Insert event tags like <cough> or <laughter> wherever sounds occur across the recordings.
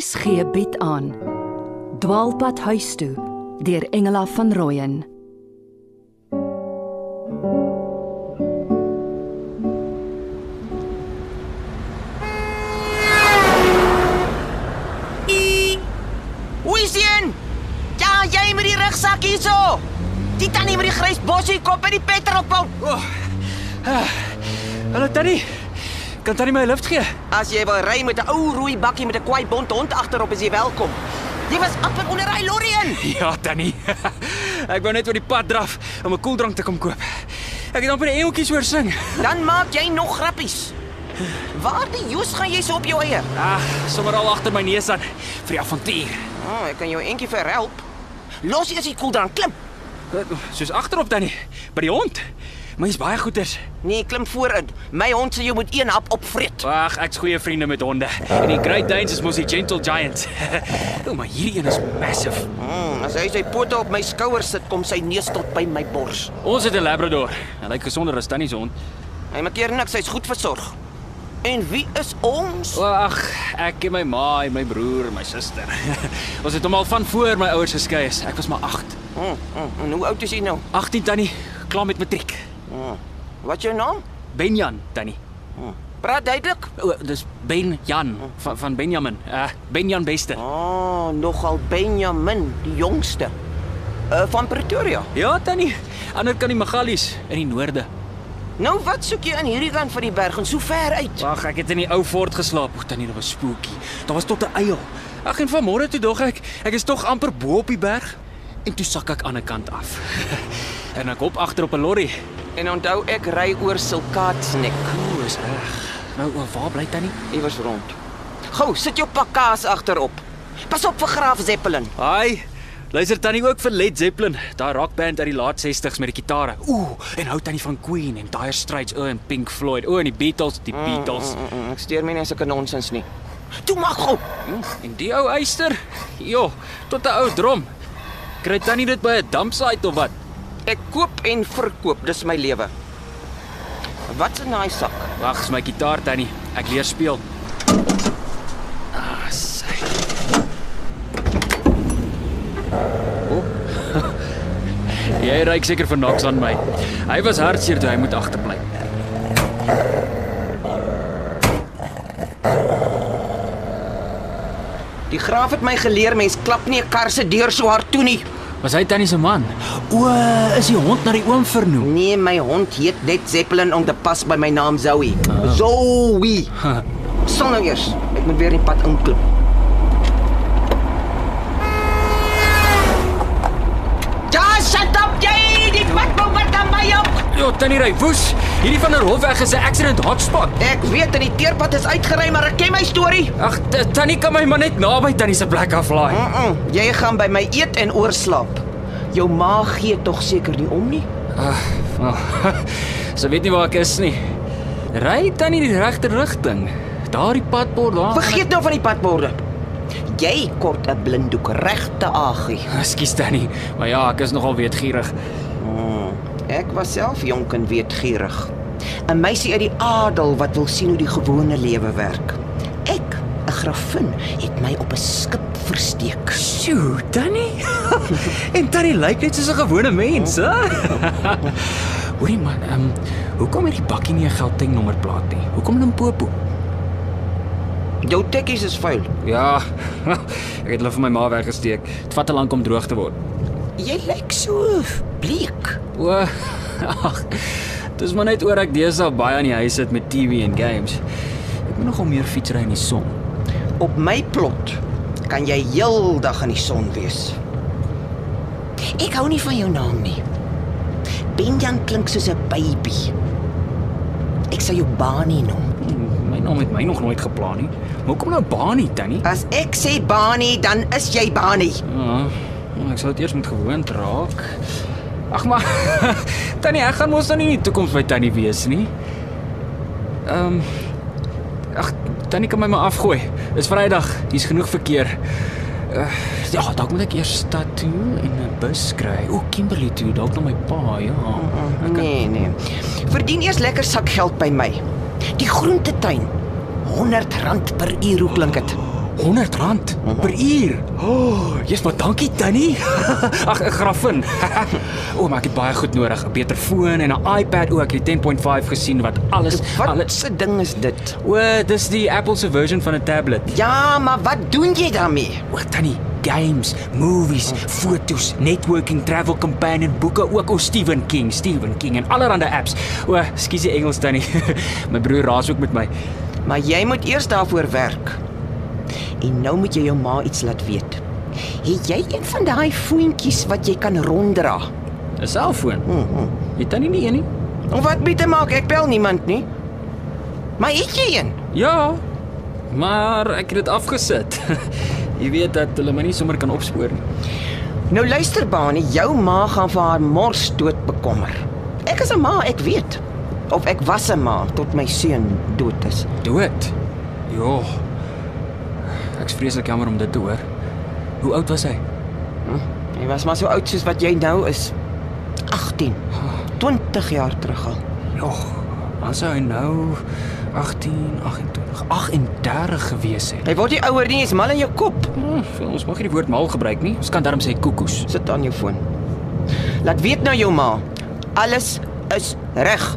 RSG bied aan Dwaalpad huis toe deur Engela van Rooyen Hoe is een? Ja, jy met die rugsak hierso. Die tannie met die grys bossie kop by die petrolpomp. Oh. Ah. Hallo Tannie. Kan Tannie my 'n lift gee? As jy wil ry met 'n ou rooi bakkie met 'n kwai bont hond agterop, is jy welkom. Jy was amper onder daai lorry in. <laughs> Ja, Tannie. <laughs> ek wou net oor die pad draf om 'n koeldrank te kom koop. Ek het amper 'n engeltjies hoor sing. <laughs> Dan maak jy nog grappies. Waar die joes gaan jy so op jou eie? Ah, sommer al agter my neus aan vir die avontuur. Oh, ek kan jou eentjie verhelp. Los eers die koeldrank, klim. Soos agterop Tannie, by die hond. My's baie goeders. Nee, klim voorin. My hond sê jy moet een hap opvreet. Wag, ek's goeie vriende met honde. En die Great Danes is mos die gentle giants. <laughs> o, maar hierdie een is massive. Mm, as hy sy pote op my skouers sit, kom sy neus tot by my bors. Ons het 'n labrador. Hy lyk gesonder as Tannie se hond. Hy maak keer niks, hy's goed versorg. En wie is ons? Wag, ek en my ma en my broer en my suster. <laughs> Ons het hom al van voor my ouers geskei is. Ek was maar 8. Mm, mm, en hoe oud is hy nou? 18 Tannie, klaar met matriek. Mm. Wat jou naam? Benjan Tannie. Mm. Praat duidelik. O, dis Benjan van van Benjamin. Uh Benjan Beste. Oh, nogal Benjamin, die jongste. Uh van Pretoria. Ja, Tannie. Ander kan die Magalies in die noorde. Nou wat soek jy aan hierdie kant van die berg en so ver uit? Wag, ek het in die ou fort geslaap. O, Tannie, dit was spooky. Daar was tot 'n eil. Ag en vanmôre toe dog ek, ek is tog amper bo op die berg en toe sak ek aan 'n kant af. <laughs> en ek hop agter op 'n lorry. En onthou ek ry oor Silkaatsnek. O, is reg. Nou, waar bly Tannie? Iewers rond. Gou, sit jou pak kaas agterop. Pas op vir Graaf Zeppelin. Haai. Luister Tannie ook vir Led Zeppelin, daai rockband uit die laat 60s met die gitare. Ooh, en hou Tannie van Queen en Dire Straits, o en Pink Floyd, o en die Beatles, die Beatles. Mm, mm, mm, ek steur my nie sulke nonsens nie. Toe maak gou. Mm, en die ou eyster? Jo, tot 'n ou drom. Kry Tannie dit by 'n dumpsite of wat? Ek koop en verkoop, dis my lewe. Wat's in daai sak? Wag, is my gitaar Tannie. Ek leer speel. Ah, sy. Oh. <laughs> Jy ry seker vir niks aan my. Hy was hartseer toe hy moet agterbly. Die graaf het my geleer mens klap nie 'n kar se deur so hard toe nie. Was hy Tannie se man? O, is die hond na die oom vernoem? Nee, my hond heet net Zeppelin om te pas by my naam Zoe. Oh. Zoe. Sal nou eers. Ek moet weer die pad inklim. Ja, shut up jy. Die pad kom met aan my op. Jo, Tannie ry woes. Hierdie van der Hofweg is 'n accident hotspot. Ek weet dat die teerpad is uitgery, maar ek ken my storie. Ag, Tannie kan my maar net naby Tannie se plek aflaai. Mm -mm. Jy gaan by my eet en oorslaap. Jou ma gee tog seker nie om nie. Ag, oh, <laughs> sy weet nie waar ek is nie. Ry Tannie die regte rigting. Daardie padbord daar. Vergeet nou van die padborde. Jy kort 'n blinddoek regte agie. Ekskuus Tannie, maar ja, ek is nogal weetgierig. Mm, ek was self jonk en weetgierig. 'n Meisie uit die adel wat wil sien hoe die gewone lewe werk. Ek, 'n grafin, het my op 'n skip versteek. Sjoe, Tannie. <laughs> en Tannie lyk net soos 'n gewone mens, hè? <laughs> Hoorie man, ehm, um, hoekom het die bakkie nie 'n Gauteng nommerplaat nie? Hoekom Limpopo? Jou tekkies is vuil. Ja. <laughs> ek het hulle vir my ma weggesteek. Dit vat te lank om droog te word. Jy lyk so bleek. O, ag. Dis maar net oor ek deesdae baie aan die huis sit met TV en games. Ek moet nogal meer fietsry in die son. Op my plot kan jy heeldag in die son wees. Ek hou nie van jou naam nie. Benjan klink soos 'n baby. Ek sal jou Bani noem. My naam het my nog nooit geplan nie. Maar hoekom nou Bani Tannie? As ek sê Bani, dan is jy Bani. Ja, ek sal dit eers moet gewoond raak. Ag maar <laughs> Tannie, ek gaan mos dan nie in die toekoms by Tannie wees nie. Ehm um, Ag, Tannie kan my maar afgooi. Dis Vrydag. Hier's genoeg verkeer. Uh, ja, dalk moet ek eers stad toe en 'n bus kry. O, Kimberley toe, dalk na my pa, ja. Ek nee, nee. Verdien eers lekker sak geld by my. Die groentetuin. R100 per uur, hoe klink dit? R100 per uur. O, oh, jy's maar dankie Tannie. <laughs> Ag, 'n graffin. <laughs> o, maar ek het baie goed nodig, 'n beter foon en 'n iPad. O, ek het die 10.5 gesien wat alles Wat alles se ding is dit? O, dis die Apple se version van 'n tablet. Ja, maar wat doen jy daarmee? O, Tannie, games, movies, foto's, networking, travel companion, boeke, ook o Stephen King, Stephen King en allerlei apps. O, skus die Engels Tannie. <laughs> My broer raas ook met my. Maar jy moet eers daarvoor werk. En nou moet jy jou ma iets laat weet. Het jy een van daai voetjies wat jy kan ronddra? 'n Selfoon. Mhm. Jy Tannie nie een nie? Of wat bitte maak ek bel niemand nie. Maar het jy een? Ja. Maar ek het dit afgesit. <laughs> Jy weet dat hulle my nie sommer kan opspoor nie. Nou luister Bani, jou ma gaan vir haar mors dood bekommer. Ek is 'n ma, ek weet. Of ek was 'n ma tot my seun dood is. Dood. Jo. Ek's vreeslik jammer om dit te hoor. Hoe oud was hy? Hy was maar so oud soos wat jy nou is. 18. 20 jaar terug al. Jo. Dan sou hy nou 18, 28, 38 gewees het. Hy word nie ouer nie, jy's mal in jou kop. Hm, ons mag nie die woord mal gebruik nie. Ons kan darm sê koekoes. Sit aan jou foon. Laat weet nou jou ma. Alles is reg.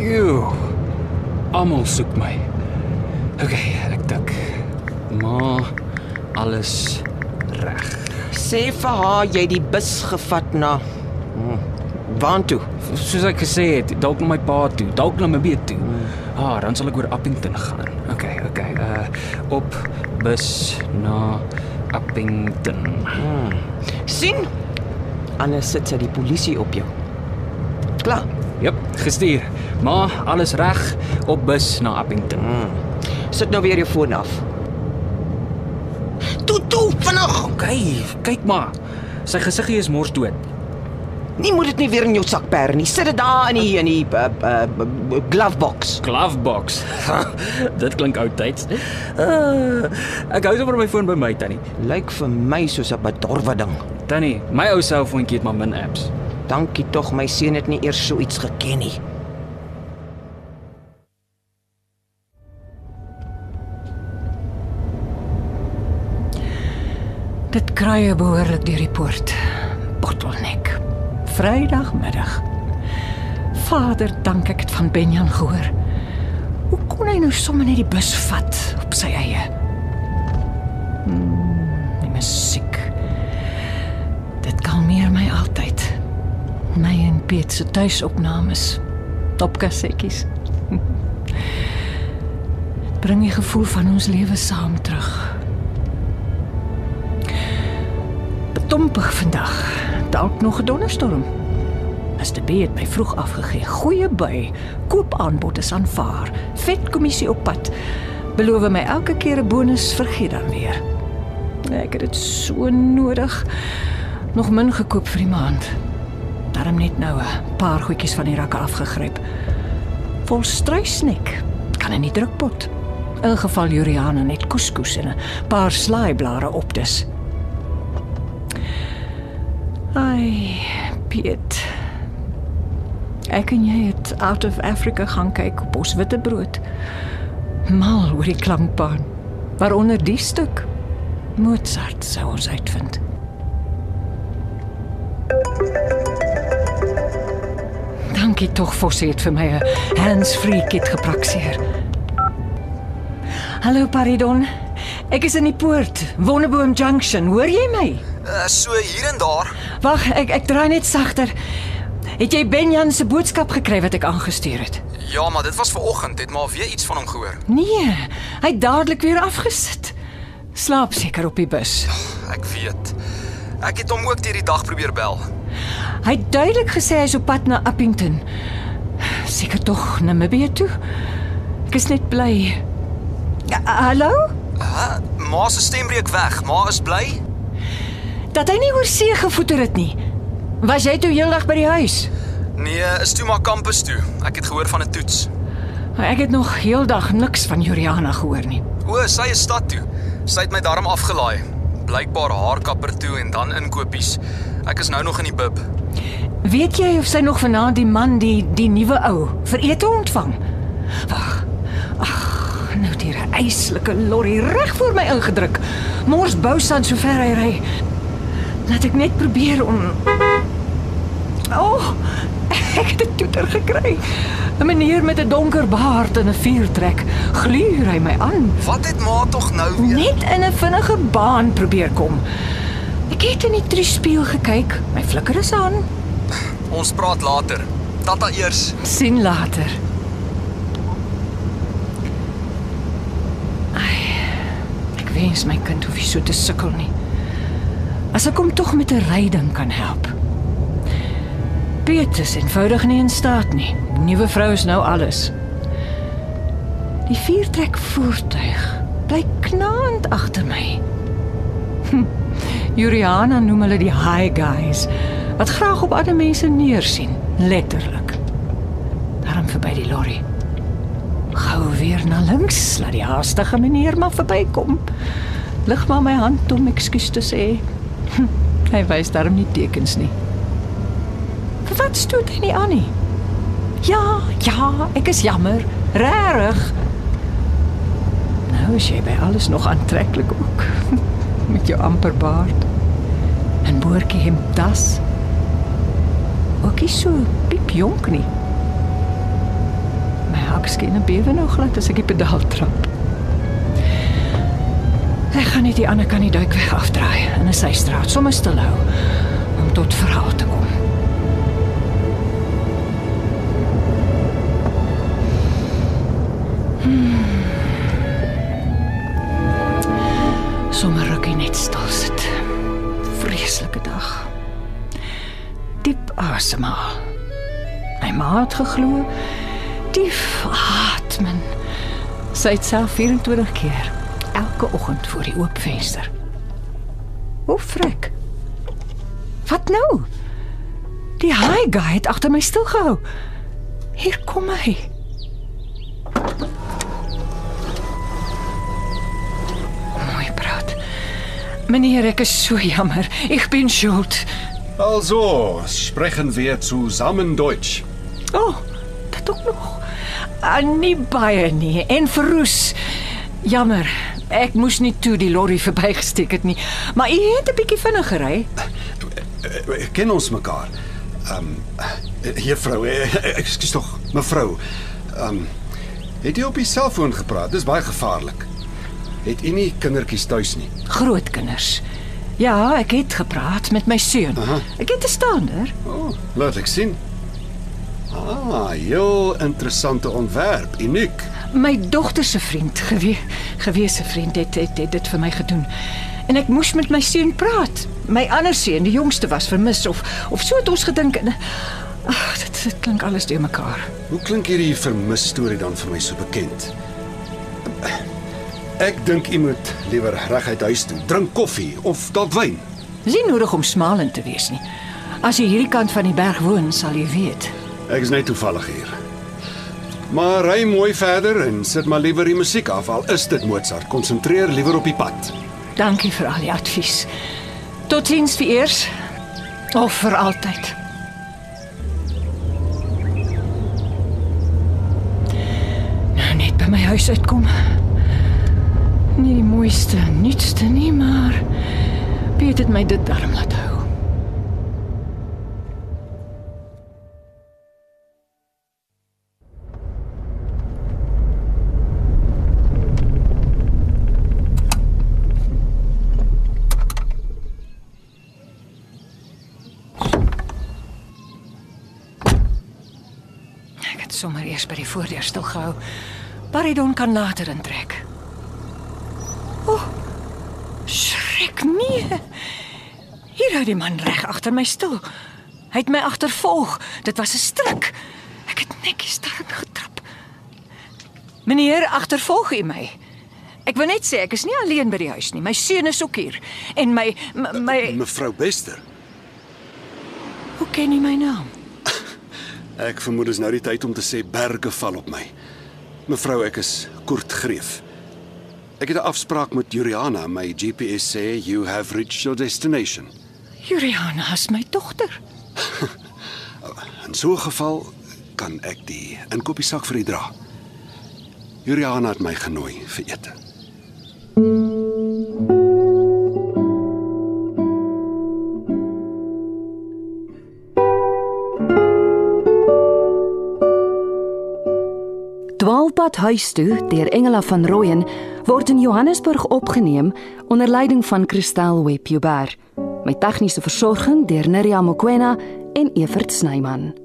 Ew. Almal soek my. OK, ek dink. Ma, alles reg. Sê vir haar jy die bus gevat na hmm, Waartoe? Soos ek gesê het, dalk na my pa toe, dalk na my beet toe. Ah, dan sal ek oor Appington gaan. OK, OK. Uh op bus na Appington. sien? Anders sit sy die polisie op jou. Klaar. Jep, gestuur. Ma, alles reg op bus na Appington. Sit nou weer jou foon af. Toe toe vinnig. OK, kyk maar. Sy gesiggie is mors dood. Nie moet dit nie weer in jou sak per nie. Sit dit daar in die in die uh, uh, glove box. Glovebox. <laughs> Dit klink oudtyds. Uh, ek hou sommer my foon by my tannie. Lyk vir my soos 'n bedorwe ding. Tannie, my ou selfoontjie het maar min apps. Dankie tog my seun het nie eers so iets geken nie. Dit kruie behoorlik deur die poort. Bottleneck. Vrydagmiddag. Vader, dank ek het van Benjan gehoor. Hoe kon hy nou sommer net die bus vat op sy eie? Hmm, die musiek. Dit kalmeer my altyd. My en Piet se tuisopnames op kassetjies. <laughs> Dit bring die gevoel van ons lewe saam terug. Betompig vandag. Dalk nog 'n donderstorm. Mr. B het my vroeg afgegee. Goeie by. Koop aanbod is aanvaar. Vet kommissie op pad. Beloof my elke keer 'n bonus vergiet dan weer. Ek het dit so nodig. Nog min gekoop vir die maand. Daarom net nou 'n paar goedjies van die rakke afgegryp. Vol struisnek. Kan in die drukpot. In geval Juliana net couscous en 'n paar slaaiblare op dis. Ai, Piet. Ek en jy het out of Africa gaan kyk op ons witbrood. Mal oor die klankbaan. Waaronder die stuk Mozart sou ons uitvind. Dankie tog Fossie het vir my 'n hands-free kit geprakseer. Hallo Paridon. Ek is in die poort, Wonneboom Junction. Hoor jy my? Uh, so hier en daar. Wag, ek ek draai net sagter. Het jy Benjan se boodskap gekry wat ek aangestuur het? Ja, maar dit was ver oggend, het maar weer iets van hom gehoor. Nee, hy het dadelik weer afgesit. Slaap seker op die bus. Ek weet. Ek het hom ook deur die dag probeer bel. Hy het duidelik gesê hy's op pad na Appington. Seker tog Namibië toe. Ek is net bly. Ja, hallo? Uh, ma se stem breek weg. Ma is bly. Dat hy nie oor see gevoeter het nie. Was jy toe heeldag by die huis? Nee, is toe maar kampus toe. Ek het gehoor van 'n toets. Ek het nog heeldag niks van Juliana gehoor nie. O, sy is stad toe. Sy het my darm afgelaai. Blykbaar haarkapper toe en dan inkopies. Ek is nou nog in die bib. Weet jy of sy nog vanaand die man die die nuwe ou vir ete ontvang? Wag. Eislike lorry reg voor my ingedruk. Mors Bousan so ver hy ry. Laat ek net probeer om O, oh, ek het 'n toeter gekry. 'n Meneer met 'n donker baard en 'n vuurtrek gluur hy my aan. Wat het ma tog nou weer? Net in 'n vinnige baan probeer kom. Ek het in die triespieël gekyk. My flikker is aan. Ons praat later. Tata eers. sien later. Ai, ek wens my kind hoef so te sukkel nie. As ek hom tog met 'n ryding kan help. Piet is eenvoudig nie in staat nie. Nuwe vrou is nou alles. Die viertrek voertuig bly knaand agter my. <laughs> Juliana noem hulle die high guys wat graag op ander mense neersien, letterlik. Daarom verby die lorry. Gou weer na links, laat die haastige meneer maar verbykom. Lig maar my hand om ekskuus te sê. Hm, Hy wys daarom nie tekens nie. Wat stoot hy nie aan nie? Ja, ja, ek is jammer. Regtig. Nou is jy by alles nog aantreklik ook. <laughs> Met jou amper baard. En boortjie hemdas. Ook nie so piepjonk nie. My hakskene bewe nou glad as ek die pedaal trap. Ek gaan net die ander kant die duikweg afdraai in 'n systraat, sommer stil hou om tot verhaal te kom. Hmm. Sommer rukkie net stil sit. Vreeslike dag. Diep asemhaal. My ma het geglo diep atmen. Sy het self 24 keer elke oggend voor die oop venster. Hoe frek. Wat nou? Die high guy het agter my stilgehou. Hier kom hy. Mooi praat. Meneer, ek is so jammer. Ek bin schuld. Also, sprechen wir zusammen Deutsch. Oh, dit ook nog. Ah, nie baie nie. En verroes. Jammer. Ek moes nie toe die lorry <laughs> verbygesteek het nie. Maar u het 'n bietjie vinnig gery. Eh, Ken ons mekaar? Ehm um, juffrou, eh, ekskuus tog, mevrou. Ehm um, het jy op die selfoon gepraat? Dis baie gevaarlik. Het u nie kindertjies tuis nie? Groot kinders. Ja, ek het gepraat met my seun. Aha. Ek het 'n staander. O, oh, laat ek sien. Ah, heel interessante ontwerp, uniek. My dogter se vriend, gewe gewese vriend het, het het dit vir my gedoen. En ek moes met my seun praat. My ander seun, die jongste was vermis of of so het ons gedink. Ag, dit, dit klink alles deur mekaar. Hoe klink hierdie vermis storie dan vir my so bekend? Ek dink u moet liewer reguit huis toe, drink koffie of dalk wyn. Dis nie nodig om smalend te wees nie. As jy hierdie kant van die berg woon, sal jy weet. Ek is net toevallig hier. Maar ry mooi verder en sit maar liewer die musiek af al is dit Mozart. Konsentreer liewer op die pad. Dankie vir al die advies. Totiens vir eers of vir altyd. Nou net by my huis uitkom. Nie die mooiste, nuutste nie, maar Piet het my dit darm laat hou. Eers by die voordeur stil gehou. Paridon kan later intrek. O, oh, schrik nee. Hier hou die man reg agter my stil. Hy het my agtervolg. Dit was 'n struik. Ek het netjies daarin getrap. Meneer, agtervolg u my? Ek wil net sê ek is nie alleen by die huis nie. My seun is ook hier en my my, my Mevrou Bester, Hoe ken jy my naam? Ek vermoed dis nou die tyd om te sê berge val op my. Mevrou, ek is Kurt Greef. Ek het 'n afspraak met Juliana. My GPS sê you have reached your destination. Juliana is my dogter. <laughs> In so 'n geval kan ek die inkopiesak vir u dra. Juliana het my genooi vir ete. Huis toe deur Engela van Rooyen word in Johannesburg opgeneem onder leiding van Christel Webber. Met tegniese versorging deur Neriya Mkwena en Evert Snyman.